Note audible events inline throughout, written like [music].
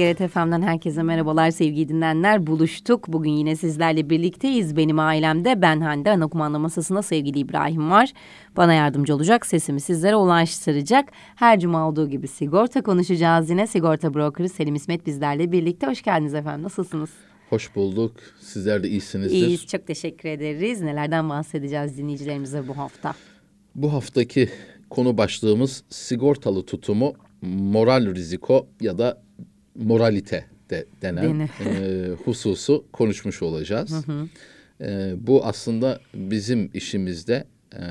TGRT FM'den herkese merhabalar sevgili dinleyenler. Buluştuk. Bugün yine sizlerle birlikteyiz. Benim ailemde ben Hande. Ana kumanda masasında sevgili İbrahim var. Bana yardımcı olacak. Sesimi sizlere ulaştıracak. Her cuma olduğu gibi sigorta konuşacağız yine. Sigorta brokeri Selim İsmet bizlerle birlikte. Hoş geldiniz efendim. Nasılsınız? Hoş bulduk. Sizler de iyisinizdir. İyiyiz. Çok teşekkür ederiz. Nelerden bahsedeceğiz dinleyicilerimize bu hafta? Bu haftaki konu başlığımız sigortalı tutumu moral riziko ya da moralite de denen e, hususu konuşmuş olacağız. Hı hı. E, bu aslında bizim işimizde e,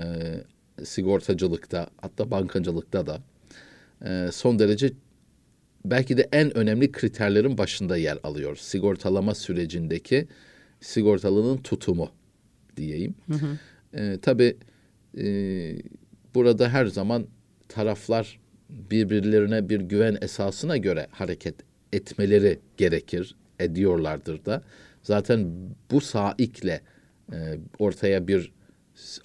sigortacılıkta hatta bankacılıkta da e, son derece belki de en önemli kriterlerin başında yer alıyor. Sigortalama sürecindeki sigortalının tutumu diyeyim. Hı hı. E, tabii e, burada her zaman taraflar birbirlerine bir güven esasına göre hareket etmeleri gerekir, ediyorlardır da. Zaten bu saikle e, ortaya bir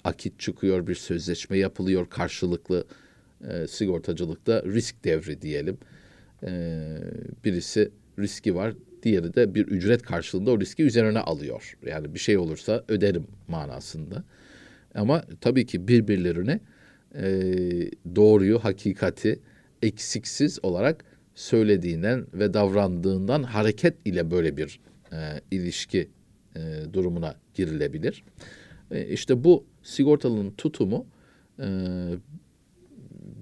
akit çıkıyor, bir sözleşme yapılıyor karşılıklı e, sigortacılıkta risk devri diyelim. E, birisi riski var, diğeri de bir ücret karşılığında o riski üzerine alıyor. Yani bir şey olursa öderim manasında. Ama tabii ki birbirlerine e, doğruyu, hakikati eksiksiz olarak söylediğinden ve davrandığından hareket ile böyle bir e, ilişki e, durumuna girilebilir. E, işte bu sigortalının tutumu e,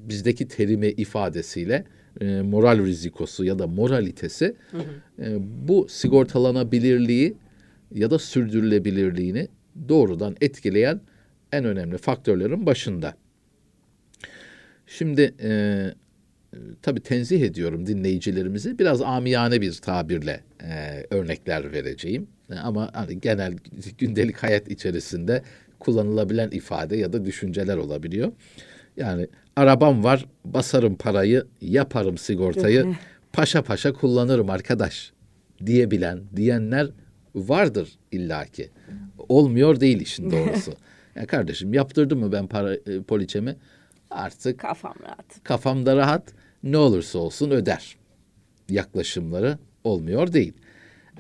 bizdeki terimi ifadesiyle e, moral rizikosu ya da moralitesi hı hı. E, bu sigortalanabilirliği ya da sürdürülebilirliğini doğrudan etkileyen en önemli faktörlerin başında. Şimdi e, tabii tenzih ediyorum dinleyicilerimizi. Biraz amiyane bir tabirle e, örnekler vereceğim. E, ama hani genel gündelik hayat içerisinde kullanılabilen ifade ya da düşünceler olabiliyor. Yani arabam var, basarım parayı, yaparım sigortayı, paşa paşa kullanırım arkadaş diyebilen, diyenler vardır illaki. Olmuyor değil işin doğrusu. [laughs] ya kardeşim yaptırdım mı ben para e, poliçemi? Artık kafam rahat. Kafamda rahat. Ne olursa olsun öder. Yaklaşımları olmuyor değil.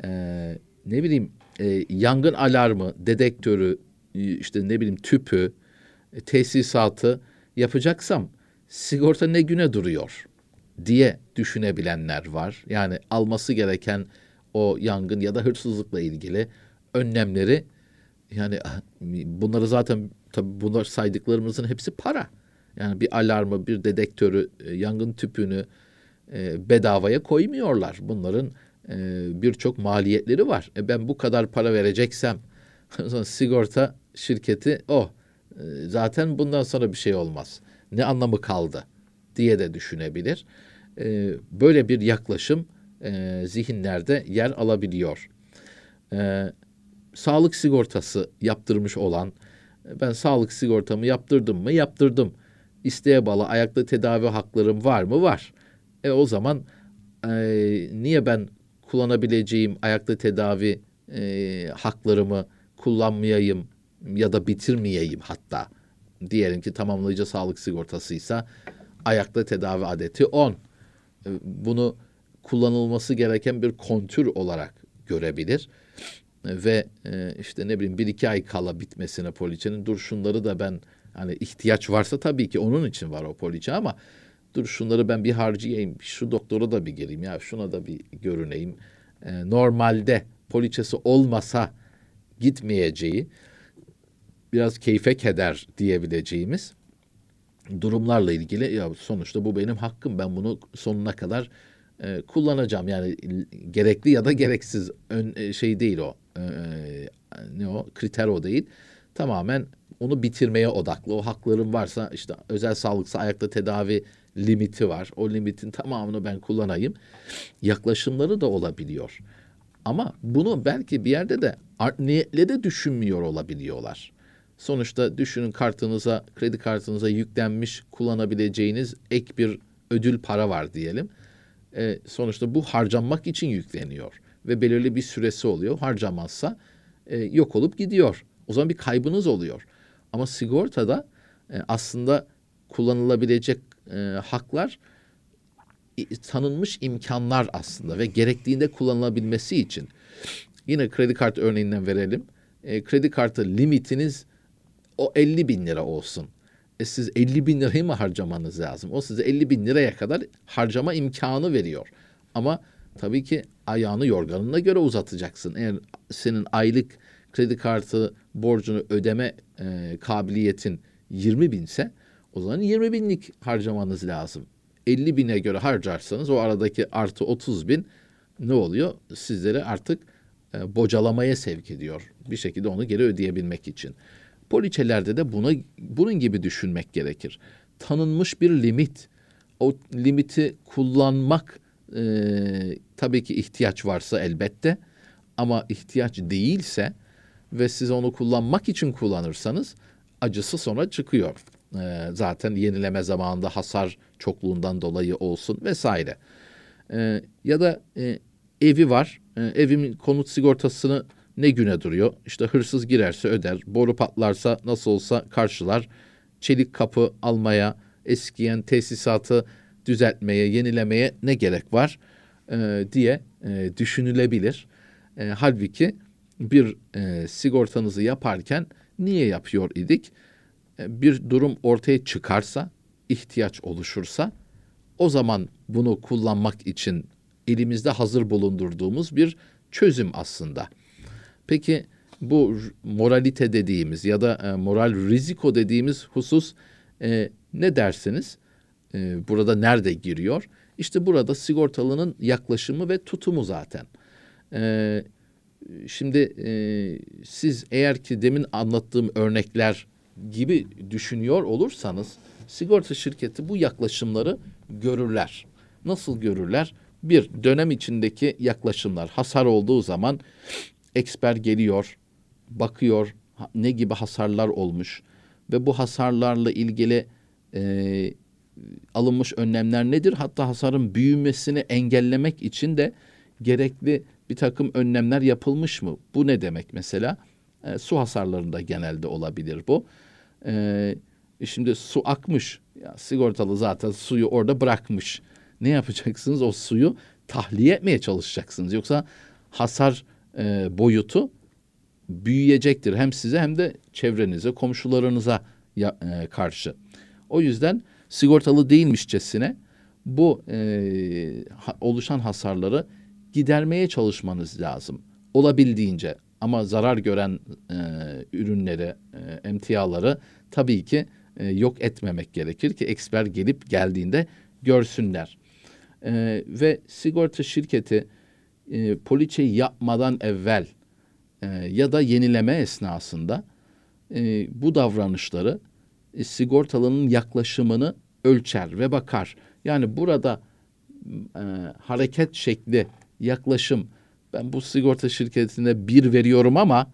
Ee, ne bileyim e, yangın alarmı, dedektörü, işte ne bileyim tüpü, e, tesisatı yapacaksam sigorta ne güne duruyor diye düşünebilenler var. Yani alması gereken o yangın ya da hırsızlıkla ilgili önlemleri yani ah, bunları zaten tabii bunlar saydıklarımızın hepsi para. Yani bir alarmı, bir dedektörü, e, yangın tüpünü e, bedavaya koymuyorlar. Bunların e, birçok maliyetleri var. E ben bu kadar para vereceksem [laughs] sigorta şirketi o oh, zaten bundan sonra bir şey olmaz. Ne anlamı kaldı diye de düşünebilir. Böyle bir yaklaşım zihinlerde yer alabiliyor. Sağlık sigortası yaptırmış olan ben sağlık sigortamı yaptırdım mı? Yaptırdım isteğe bağlı ayakta tedavi haklarım var mı? Var. E o zaman e, niye ben kullanabileceğim ayakta tedavi e, haklarımı kullanmayayım ya da bitirmeyeyim hatta. Diyelim ki tamamlayıcı sağlık sigortasıysa ayakta tedavi adeti 10. E, bunu kullanılması gereken bir kontür olarak görebilir. E, ve e, işte ne bileyim bir iki ay kala bitmesine poliçenin dur şunları da ben Hani ihtiyaç varsa tabii ki onun için var o poliçe ama dur şunları ben bir harcayayım, şu doktora da bir gireyim ya şuna da bir görüneyim. Ee, normalde poliçesi olmasa gitmeyeceği biraz keyfe keder diyebileceğimiz durumlarla ilgili ya sonuçta bu benim hakkım ben bunu sonuna kadar e, kullanacağım yani gerekli ya da gereksiz ön, e, şey değil o e, ne o kriter o değil tamamen onu bitirmeye odaklı. O haklarım varsa işte özel sağlıksa ayakta tedavi limiti var. O limitin tamamını ben kullanayım. Yaklaşımları da olabiliyor. Ama bunu belki bir yerde de art niyetle de düşünmüyor olabiliyorlar. Sonuçta düşünün kartınıza, kredi kartınıza yüklenmiş kullanabileceğiniz ek bir ödül para var diyelim. E, sonuçta bu harcanmak için yükleniyor ve belirli bir süresi oluyor. Harcamazsa e, yok olup gidiyor. O zaman bir kaybınız oluyor. Ama sigortada e, aslında kullanılabilecek e, haklar tanınmış imkanlar aslında ve gerektiğinde kullanılabilmesi için yine kredi kartı örneğinden verelim. E, kredi kartı limitiniz o 50 bin lira olsun. E siz 50 bin lirayı mı harcamanız lazım? O size 50 bin liraya kadar harcama imkanı veriyor. Ama tabii ki ayağını yorganına göre uzatacaksın. Eğer senin aylık kredi kartı borcunu ödeme e, kabiliyetin 20 binse o zaman 20 binlik harcamanız lazım. 50 bine göre harcarsanız o aradaki artı 30 bin ne oluyor? Sizleri artık e, bocalamaya sevk ediyor. Bir şekilde onu geri ödeyebilmek için. Poliçelerde de buna bunun gibi düşünmek gerekir. Tanınmış bir limit. O limiti kullanmak e, tabii ki ihtiyaç varsa elbette ama ihtiyaç değilse ve siz onu kullanmak için kullanırsanız acısı sonra çıkıyor. E, zaten yenileme zamanında hasar çokluğundan dolayı olsun vesaire. E, ya da e, evi var. E, evimin konut sigortasını ne güne duruyor? İşte hırsız girerse öder, boru patlarsa nasıl olsa karşılar. Çelik kapı almaya, eskiyen tesisatı düzeltmeye, yenilemeye ne gerek var e, diye e, düşünülebilir. E, halbuki bir e, sigortanızı yaparken niye yapıyor idik? E, bir durum ortaya çıkarsa, ihtiyaç oluşursa o zaman bunu kullanmak için elimizde hazır bulundurduğumuz bir çözüm aslında. Peki bu moralite dediğimiz ya da e, moral riziko dediğimiz husus e, ne dersiniz? E, burada nerede giriyor? İşte burada sigortalının yaklaşımı ve tutumu zaten. E, şimdi e, siz eğer ki demin anlattığım örnekler gibi düşünüyor olursanız sigorta şirketi bu yaklaşımları görürler. Nasıl görürler? Bir, dönem içindeki yaklaşımlar. Hasar olduğu zaman eksper geliyor, bakıyor ne gibi hasarlar olmuş ve bu hasarlarla ilgili e, alınmış önlemler nedir? Hatta hasarın büyümesini engellemek için de gerekli bir takım önlemler yapılmış mı? Bu ne demek mesela? E, su hasarlarında genelde olabilir bu. E, şimdi su akmış. Ya, sigortalı zaten suyu orada bırakmış. Ne yapacaksınız? O suyu tahliye etmeye çalışacaksınız. Yoksa hasar e, boyutu büyüyecektir. Hem size hem de çevrenize, komşularınıza ya, e, karşı. O yüzden sigortalı değilmişçesine bu e, ha, oluşan hasarları gidermeye çalışmanız lazım. Olabildiğince ama zarar gören e, ürünleri, e, emtiaları tabii ki e, yok etmemek gerekir ki eksper gelip geldiğinde görsünler. E, ve sigorta şirketi e, poliçeyi yapmadan evvel e, ya da yenileme esnasında e, bu davranışları e, sigortalının yaklaşımını ölçer ve bakar. Yani burada e, hareket şekli, yaklaşım ben bu sigorta şirketine bir veriyorum ama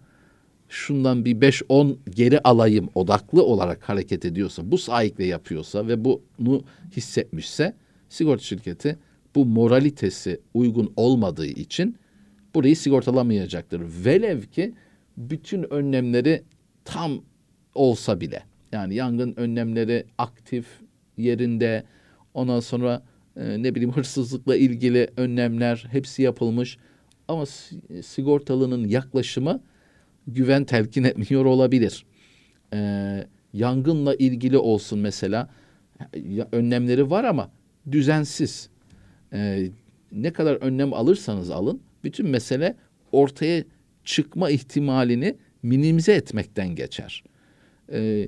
şundan bir beş on geri alayım odaklı olarak hareket ediyorsa, bu sahikle yapıyorsa ve bunu hissetmişse sigorta şirketi bu moralitesi uygun olmadığı için burayı sigortalamayacaktır. Velev ki bütün önlemleri tam olsa bile. Yani yangın önlemleri aktif yerinde ondan sonra e, ne bileyim [laughs] hırsızlıkla ilgili önlemler hepsi yapılmış ama sigortalının yaklaşımı güven telkin etmiyor olabilir. E, yangınla ilgili olsun mesela önlemleri var ama düzensiz e, ne kadar önlem alırsanız alın bütün mesele ortaya çıkma ihtimalini minimize etmekten geçer. E,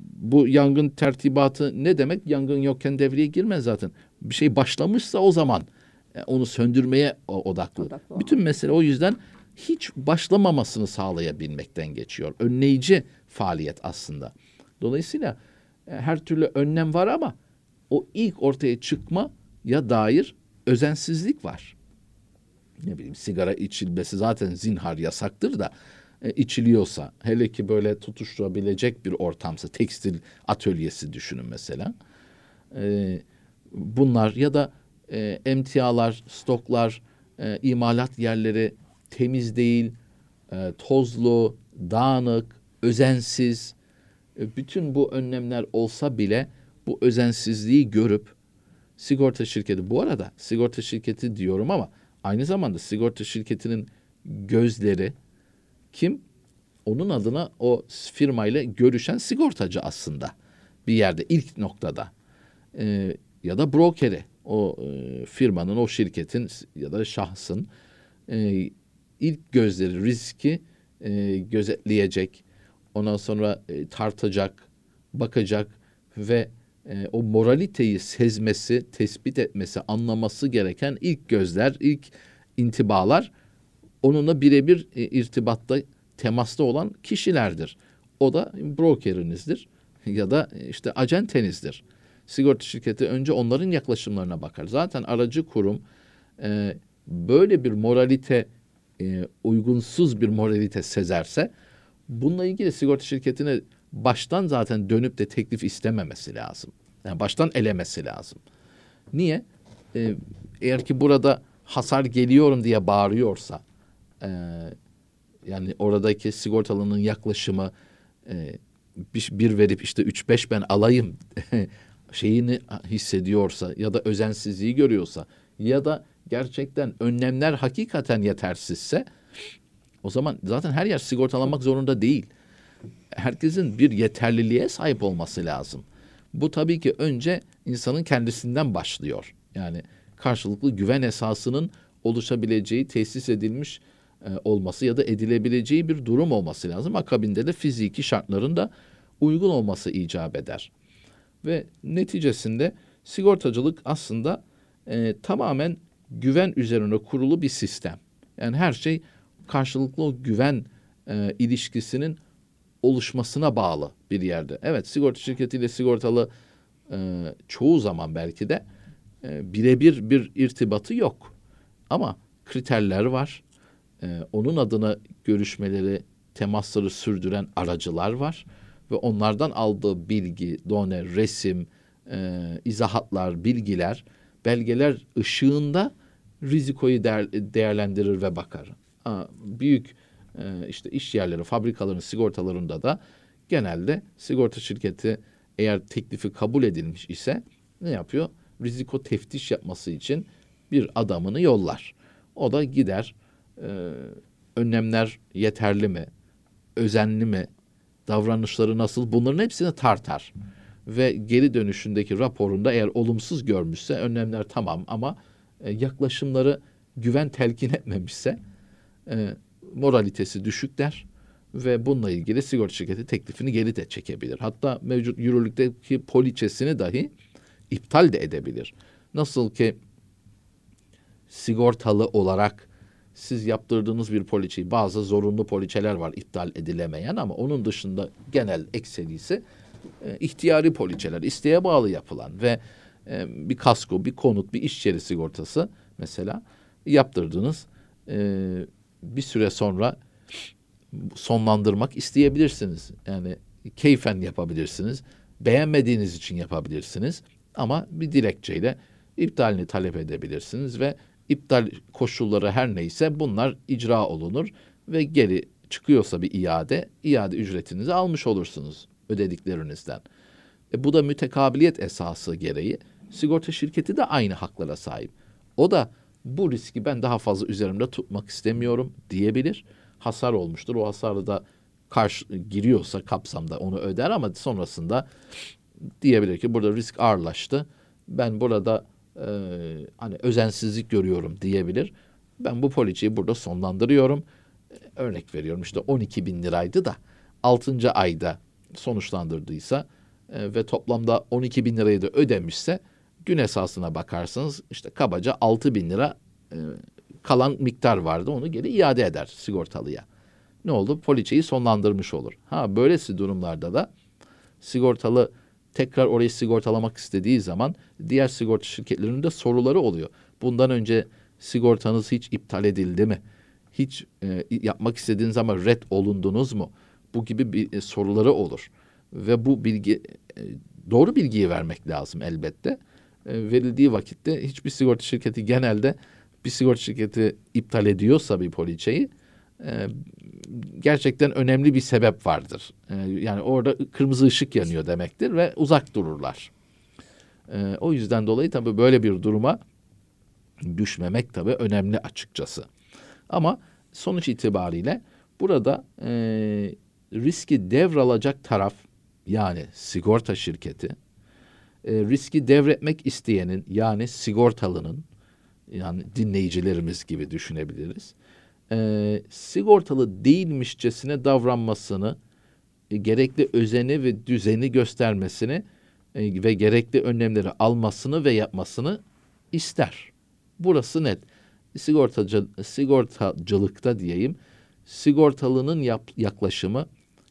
bu yangın tertibatı ne demek? Yangın yokken devreye girmez zaten. Bir şey başlamışsa o zaman e, onu söndürmeye odaklı. odaklı. Bütün mesele o yüzden hiç başlamamasını sağlayabilmekten geçiyor. Önleyici faaliyet aslında. Dolayısıyla e, her türlü önlem var ama o ilk ortaya çıkma ya dair özensizlik var. Ne bileyim sigara içilmesi zaten zinhar yasaktır da e, içiliyorsa hele ki böyle tutuşturabilecek bir ortamsa tekstil atölyesi düşünün mesela. E, bunlar ya da e, emtialar, stoklar, e, imalat yerleri temiz değil, e, tozlu, dağınık, özensiz. E, bütün bu önlemler olsa bile bu özensizliği görüp sigorta şirketi bu arada sigorta şirketi diyorum ama aynı zamanda sigorta şirketinin gözleri kim? Onun adına o firmayla görüşen sigortacı aslında bir yerde ilk noktada e, ya da brokeri o e, firmanın o şirketin ya da şahsın e, ilk gözleri riski e, gözetleyecek ondan sonra e, tartacak bakacak ve e, o moraliteyi sezmesi, tespit etmesi, anlaması gereken ilk gözler, ilk intibalar onunla birebir e, irtibatta, temasta olan kişilerdir. O da brokerinizdir ya da işte acentenizdir. Sigorta şirketi önce onların yaklaşımlarına bakar. Zaten aracı kurum e, böyle bir moralite, e, uygunsuz bir moralite sezerse bununla ilgili sigorta şirketine baştan zaten dönüp de teklif istememesi lazım. Yani baştan elemesi lazım. Niye? Ee, eğer ki burada hasar geliyorum diye bağırıyorsa e, yani oradaki sigortalının yaklaşımı e, bir, bir verip işte üç beş ben alayım [laughs] şeyini hissediyorsa ya da özensizliği görüyorsa ya da gerçekten önlemler hakikaten yetersizse o zaman zaten her yer sigortalamak zorunda değil herkesin bir yeterliliğe sahip olması lazım. Bu tabii ki önce insanın kendisinden başlıyor. Yani karşılıklı güven esasının oluşabileceği, tesis edilmiş e, olması ya da edilebileceği bir durum olması lazım. Akabinde de fiziki şartların da uygun olması icap eder. Ve neticesinde sigortacılık aslında e, tamamen güven üzerine kurulu bir sistem. Yani her şey karşılıklı o güven e, ilişkisinin oluşmasına bağlı bir yerde. Evet sigorta şirketiyle sigortalı e, çoğu zaman belki de e, birebir bir irtibatı yok. Ama kriterler var. E, onun adına görüşmeleri, temasları sürdüren aracılar var. Ve onlardan aldığı bilgi, done, resim, e, izahatlar, bilgiler, belgeler ışığında rizikoyu değer, değerlendirir ve bakar. Ha, büyük e, işte iş yerleri, fabrikaların sigortalarında da genelde sigorta şirketi eğer teklifi kabul edilmiş ise ne yapıyor? Riziko teftiş yapması için bir adamını yollar. O da gider e, önlemler yeterli mi, özenli mi, davranışları nasıl bunların hepsini tartar. Ve geri dönüşündeki raporunda eğer olumsuz görmüşse önlemler tamam ama e, yaklaşımları güven telkin etmemişse e, moralitesi düşük der ve bununla ilgili sigorta şirketi teklifini geri de çekebilir. Hatta mevcut yürürlükteki poliçesini dahi iptal de edebilir. Nasıl ki sigortalı olarak siz yaptırdığınız bir poliçeyi bazı zorunlu poliçeler var iptal edilemeyen ama onun dışında genel ekserisi e, ihtiyari poliçeler isteğe bağlı yapılan ve e, bir kasko, bir konut, bir iş yeri sigortası mesela yaptırdınız. E, bir süre sonra sonlandırmak isteyebilirsiniz. Yani keyfen yapabilirsiniz. Beğenmediğiniz için yapabilirsiniz. Ama bir dilekçeyle iptalini talep edebilirsiniz ve iptal koşulları her neyse bunlar icra olunur ve geri çıkıyorsa bir iade, iade ücretinizi almış olursunuz ödediklerinizden. E bu da mütekabiliyet esası gereği sigorta şirketi de aynı haklara sahip. O da bu riski ben daha fazla üzerimde tutmak istemiyorum diyebilir. Hasar olmuştur. O hasarı da karşı giriyorsa kapsamda onu öder ama sonrasında diyebilir ki burada risk ağırlaştı. Ben burada e, hani özensizlik görüyorum diyebilir. Ben bu poliçeyi burada sonlandırıyorum. E, örnek veriyorum işte 12 bin liraydı da 6. ayda sonuçlandırdıysa e, ve toplamda 12 bin lirayı da ödemişse gün esasına bakarsanız işte kabaca 6 bin lira e, kalan miktar vardı onu geri iade eder sigortalıya. Ne oldu? Poliçeyi sonlandırmış olur. Ha böylesi durumlarda da sigortalı tekrar orayı sigortalamak istediği zaman diğer sigorta şirketlerinin de soruları oluyor. Bundan önce sigortanız hiç iptal edildi mi? Hiç e, yapmak istediğiniz zaman red olundunuz mu? Bu gibi bir e, soruları olur. Ve bu bilgi e, doğru bilgiyi vermek lazım elbette. E, verildiği vakitte hiçbir sigorta şirketi genelde bir sigorta şirketi iptal ediyorsa bir poliçeyi e, gerçekten önemli bir sebep vardır. E, yani orada kırmızı ışık yanıyor demektir ve uzak dururlar. E, o yüzden dolayı tabii böyle bir duruma düşmemek tabii önemli açıkçası. Ama sonuç itibariyle burada e, riski devralacak taraf yani sigorta şirketi e, riski devretmek isteyenin yani sigortalının yani dinleyicilerimiz gibi düşünebiliriz. E, sigortalı değilmişçesine davranmasını e, gerekli özeni ve düzeni göstermesini e, ve gerekli önlemleri almasını ve yapmasını ister. Burası net. Sigortacı, sigortacılıkta diyeyim sigortalının yap, yaklaşımı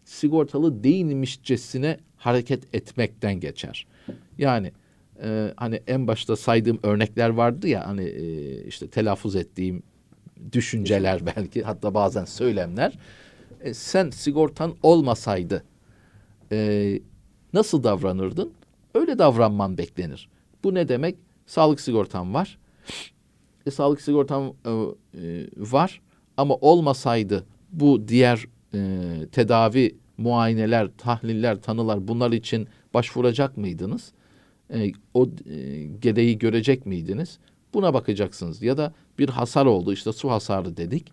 sigortalı değilmişçesine hareket etmekten geçer. Yani e, hani en başta saydığım örnekler vardı ya hani e, işte telaffuz ettiğim düşünceler belki hatta bazen söylemler. E, sen sigortan olmasaydı e, nasıl davranırdın? Öyle davranman beklenir. Bu ne demek? Sağlık sigortam var. E, sağlık sigortam e, e, var ama olmasaydı bu diğer e, tedavi, muayeneler, tahliller, tanılar bunlar için başvuracak mıydınız? E, o e, gereği görecek miydiniz? Buna bakacaksınız. Ya da bir hasar oldu işte su hasarı dedik.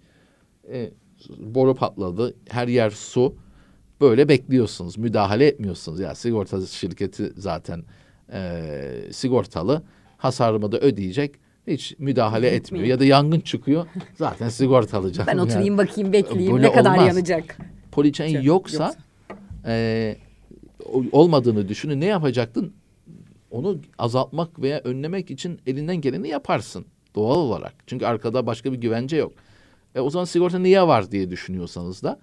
E, boru patladı. Her yer su. Böyle bekliyorsunuz. Müdahale etmiyorsunuz. Ya sigorta şirketi zaten e, sigortalı. Hasarımı da ödeyecek. Hiç müdahale Gitmeyin. etmiyor. Ya da yangın çıkıyor. Zaten sigortalı canım. Ben oturayım yani. bakayım bekleyeyim ne kadar olmaz. yanacak. Poliçen yoksa, yoksa. E, olmadığını düşünün. Ne yapacaktın? Onu azaltmak veya önlemek için elinden geleni yaparsın. Doğal olarak. Çünkü arkada başka bir güvence yok. E, o zaman sigorta niye var diye düşünüyorsanız da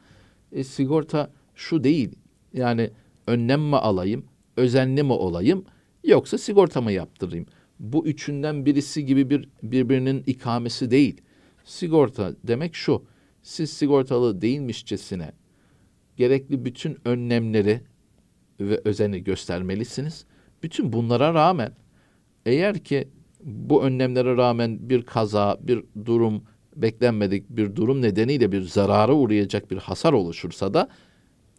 e, sigorta şu değil. Yani önlem mi alayım, özenli mi olayım yoksa sigorta mı yaptırayım? Bu üçünden birisi gibi bir birbirinin ikamesi değil. Sigorta demek şu. Siz sigortalı değilmişçesine gerekli bütün önlemleri ve özeni göstermelisiniz. Bütün bunlara rağmen eğer ki bu önlemlere rağmen bir kaza, bir durum, beklenmedik bir durum nedeniyle bir zarara uğrayacak bir hasar oluşursa da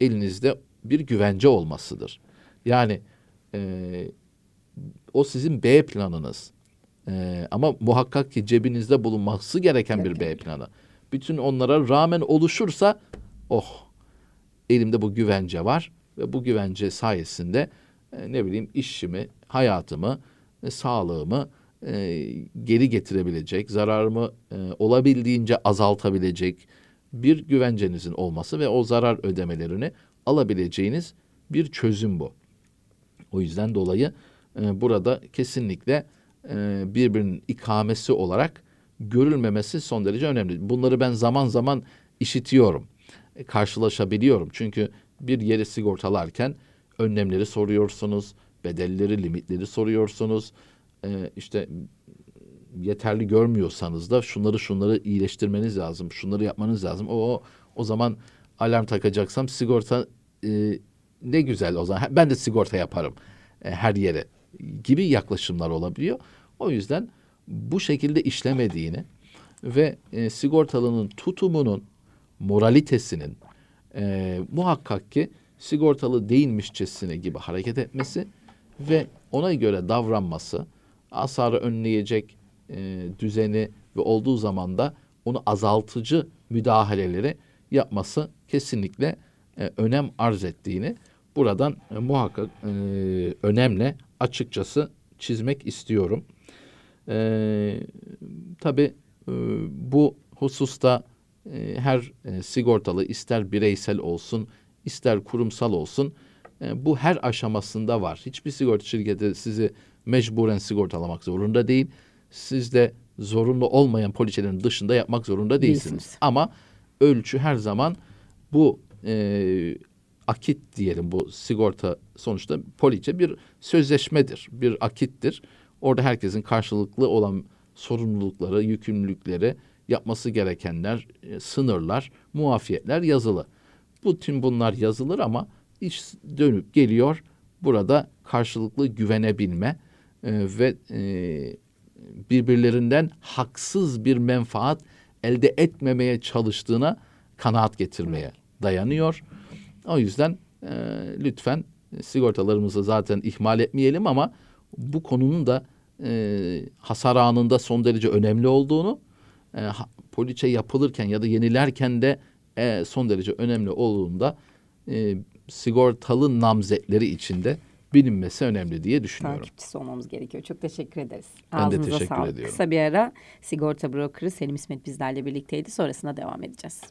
elinizde bir güvence olmasıdır. Yani e, o sizin B planınız. E, ama muhakkak ki cebinizde bulunması gereken bir B planı. Bütün onlara rağmen oluşursa oh elimde bu güvence var ve bu güvence sayesinde e, ne bileyim işimi, hayatımı, e, sağlığımı e, geri getirebilecek, zararımı e, olabildiğince azaltabilecek bir güvencenizin olması ve o zarar ödemelerini alabileceğiniz bir çözüm bu. O yüzden dolayı e, burada kesinlikle e, birbirinin ikamesi olarak görülmemesi son derece önemli. Bunları ben zaman zaman işitiyorum, e, karşılaşabiliyorum. Çünkü bir yeri sigortalarken önlemleri soruyorsunuz, bedelleri, limitleri soruyorsunuz. E, işte yeterli görmüyorsanız da şunları şunları iyileştirmeniz lazım, şunları yapmanız lazım. O o zaman alarm takacaksam sigorta e, ne güzel o zaman ben de sigorta yaparım e, her yere gibi yaklaşımlar olabiliyor. O yüzden bu şekilde işlemediğini ve e, sigortalının tutumunun moralitesinin e, muhakkak ki sigortalı değilmişçesine gibi hareket etmesi ve ona göre davranması hasarı önleyecek e, düzeni ve olduğu zaman da onu azaltıcı müdahaleleri yapması kesinlikle e, önem arz ettiğini buradan e, muhakkak e, önemli açıkçası çizmek istiyorum. E, tabii e, bu hususta e, her e, sigortalı ister bireysel olsun ister kurumsal olsun e, bu her aşamasında var. Hiçbir sigorta şirketi sizi mecburen sigortalamak zorunda değil. Siz de zorunlu olmayan poliçelerin dışında yapmak zorunda değilsiniz. değilsiniz. Ama ölçü her zaman bu e, akit diyelim bu sigorta sonuçta poliçe bir sözleşmedir, bir akittir. Orada herkesin karşılıklı olan sorumlulukları, yükümlülükleri, yapması gerekenler, e, sınırlar, muafiyetler yazılı. Bütün bunlar yazılır ama iş dönüp geliyor. Burada karşılıklı güvenebilme e, ve e, birbirlerinden haksız bir menfaat elde etmemeye çalıştığına kanaat getirmeye dayanıyor. O yüzden e, lütfen sigortalarımızı zaten ihmal etmeyelim ama bu konunun da e, hasar anında son derece önemli olduğunu, e, poliçe yapılırken ya da yenilerken de e, son derece önemli olduğunu da e, sigortalı namzetleri içinde bilinmesi önemli diye düşünüyorum. Takipçisi olmamız gerekiyor. Çok teşekkür ederiz. Ben de teşekkür sağlık. ediyorum. Kısa bir ara sigorta brokeri Selim İsmet bizlerle birlikteydi. Sonrasında devam edeceğiz.